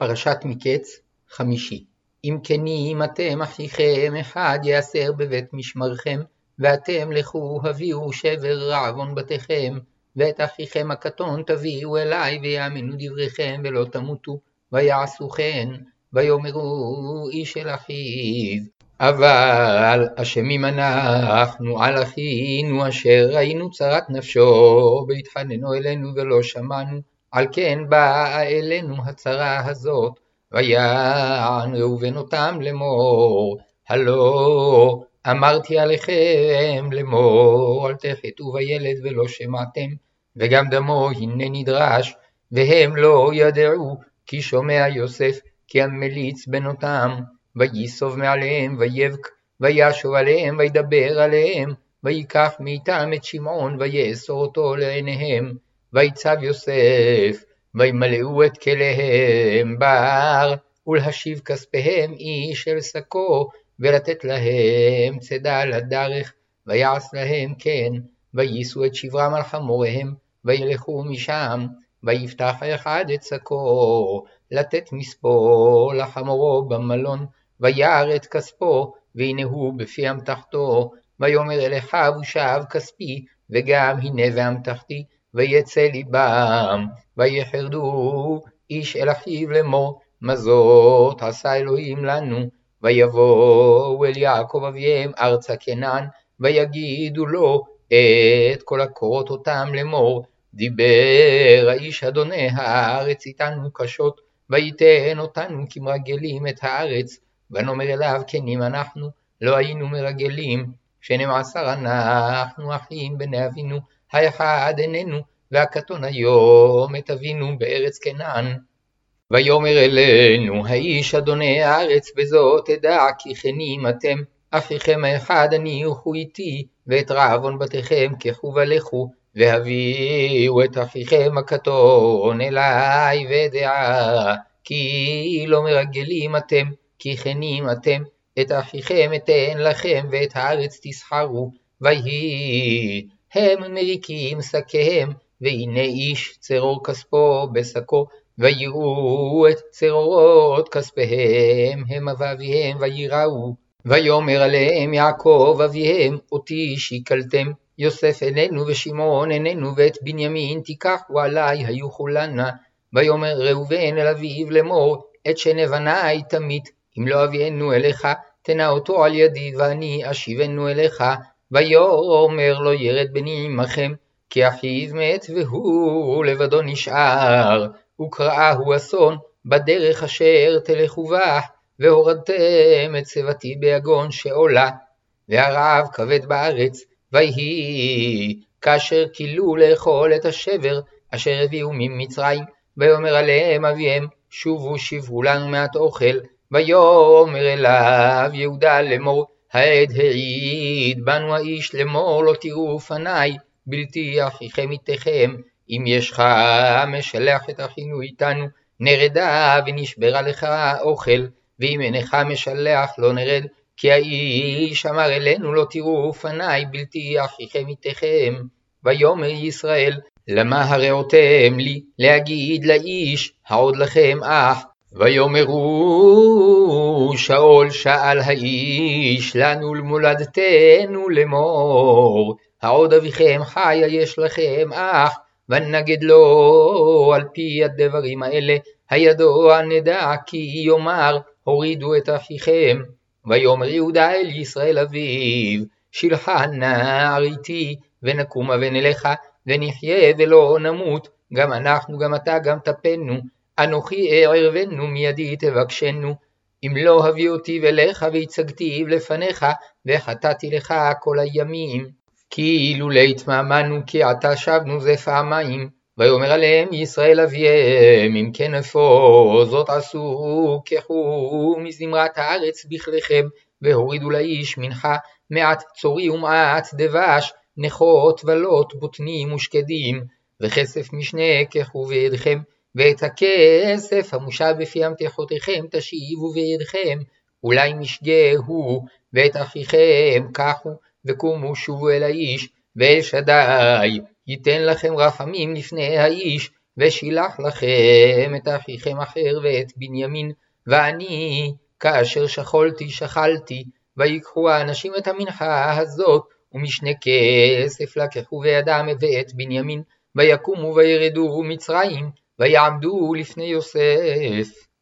פרשת מקץ, חמישי. אם כנים אתם אחיכם אחד יאסר בבית משמרכם, ואתם לכו הביאו שבר רעבון בתיכם, ואת אחיכם הקטון תביאו אלי ויאמינו דבריכם ולא תמותו, ויעשו כן, ויאמרו איש אל אחיו. אבל אשמים אנחנו על אחינו אשר ראינו צרת נפשו, והתחננו אלינו ולא שמענו, על כן באה אלינו הצרה הזאת, ויען ראובן אותם לאמור, הלא אמרתי עליכם לאמור, אל תחטאו בילד ולא שמעתם, וגם דמו הנה נדרש, והם לא ידעו, כי שומע יוסף, כי המליץ בנותם, וייסוב מעליהם, ויבק, וישוב עליהם, וידבר עליהם, ויקח מאיתם את שמעון, ויאסור אותו לעיניהם. ויצב יוסף, וימלאו את כליהם בר, ולהשיב כספיהם איש אל שקו, ולתת להם צידה לדרך, ויעש להם כן, ויישאו את שברם על חמוריהם, וילכו משם, ויפתח האחד את שקו, לתת מספו לחמורו במלון, וירא את כספו, והנה הוא בפי אמתחתו, ויאמר אל אחיו ושב כספי, וגם הנה ואמתחתי, ויצא ליבם, ויחרדו איש אל אחיו לאמור, מה זאת עשה אלוהים לנו, ויבואו אל יעקב אביהם ארצה כנען, ויגידו לו את כל הקורות אותם לאמור, דיבר האיש אדוני הארץ איתנו קשות, ויתן אותנו כמרגלים את הארץ, ונאמר אליו כנים אנחנו, לא היינו מרגלים, שנים עשר אנחנו אחים בני אבינו, האחד איננו, והקטון היום את אבינו בארץ כנען. ויאמר אלינו, האיש אדוני הארץ, בזאת אדע כי כנים אתם, אחיכם האחד הניחו איתי, ואת רעבון בתיכם קחו ולכו, והביאו את אחיכם הקטון אליי ודעה, כי לא מרגלים אתם, כי כנים אתם, את אחיכם אתן לכם, ואת הארץ תסחרו, ויהי הם מריקים שקיהם, והנה איש צרור כספו בשקו, ויראו את צרורות כספיהם, הם ואביהם, ויראו. ויאמר עליהם יעקב אביהם, אותי שיקלתם, יוסף איננו ושמעון איננו, ואת בנימין תיקחו עלי, היו כולנה. ויאמר ראובן אל אביו לאמור, את שנבניי תמית, אם לא אביאנו אליך, תנה אותו על ידי, ואני אשיבנו אליך. ויאמר לו ירד בני עמכם, כי אחיו מת והוא לבדו נשאר, וקראהו אסון בדרך אשר תלכו בה, והורדתם את שיבתי ביגון שעולה, והרעב כבד בארץ, ויהי כאשר כילו לאכול את השבר אשר הביאו ממצרים, ויאמר עליהם אביהם שובו שבו לנו מעט אוכל, ויאמר אליו יהודה לאמור העד העיד בנו האיש לאמור לא תראו פניי בלתי אחיכם איתכם אם ישך משלח את אחינו איתנו נרדה ונשברה לך אוכל ואם אינך משלח לא נרד כי האיש אמר אלינו לא תראו פניי בלתי אחיכם איתכם ויאמר ישראל למה הרעותם לי להגיד לאיש העוד לכם אח ויאמרו שאול שאל האיש לנו למולדתנו לאמור? העוד אביכם חיה יש לכם אח ונגד לו על פי הדברים האלה הידוע נדע כי יאמר הורידו את אחיכם. ויאמר יהודה אל ישראל אביו שלחה נער איתי ונקומה ונלכה ונחיה ולא נמות. גם אנחנו גם אתה גם טפנו אנוכי אערבנו מידי תבקשנו, אם לא הביא אותי אליך והצגתי לפניך, וחטאתי לך כל הימים. כי אילולא התמהמנו כי עתה שבנו זה פעמיים. ויאמר עליהם ישראל אביהם, אם כן אפוא זאת עשו, קחו מזמרת הארץ בכליכם, והורידו לאיש מנחה, מעט צורי ומעט דבש, נכות ולוט בוטנים ושקדים, וכסף משנה קחו בידכם, ואת הכסף המושב בפי אמתחותיכם תשיבו בידכם, אולי משגה הוא, ואת אחיכם קחו, וקומו שובו אל האיש, ואל שדי ייתן לכם רחמים לפני האיש, ושילח לכם את אחיכם אחר ואת בנימין, ואני, כאשר שכלתי שכלתי, ויקחו האנשים את המנחה הזאת, ומשנה כסף לקחו בידם ואת בנימין, ויקומו וירדו מצרים, ויעמדו לפני יוסף.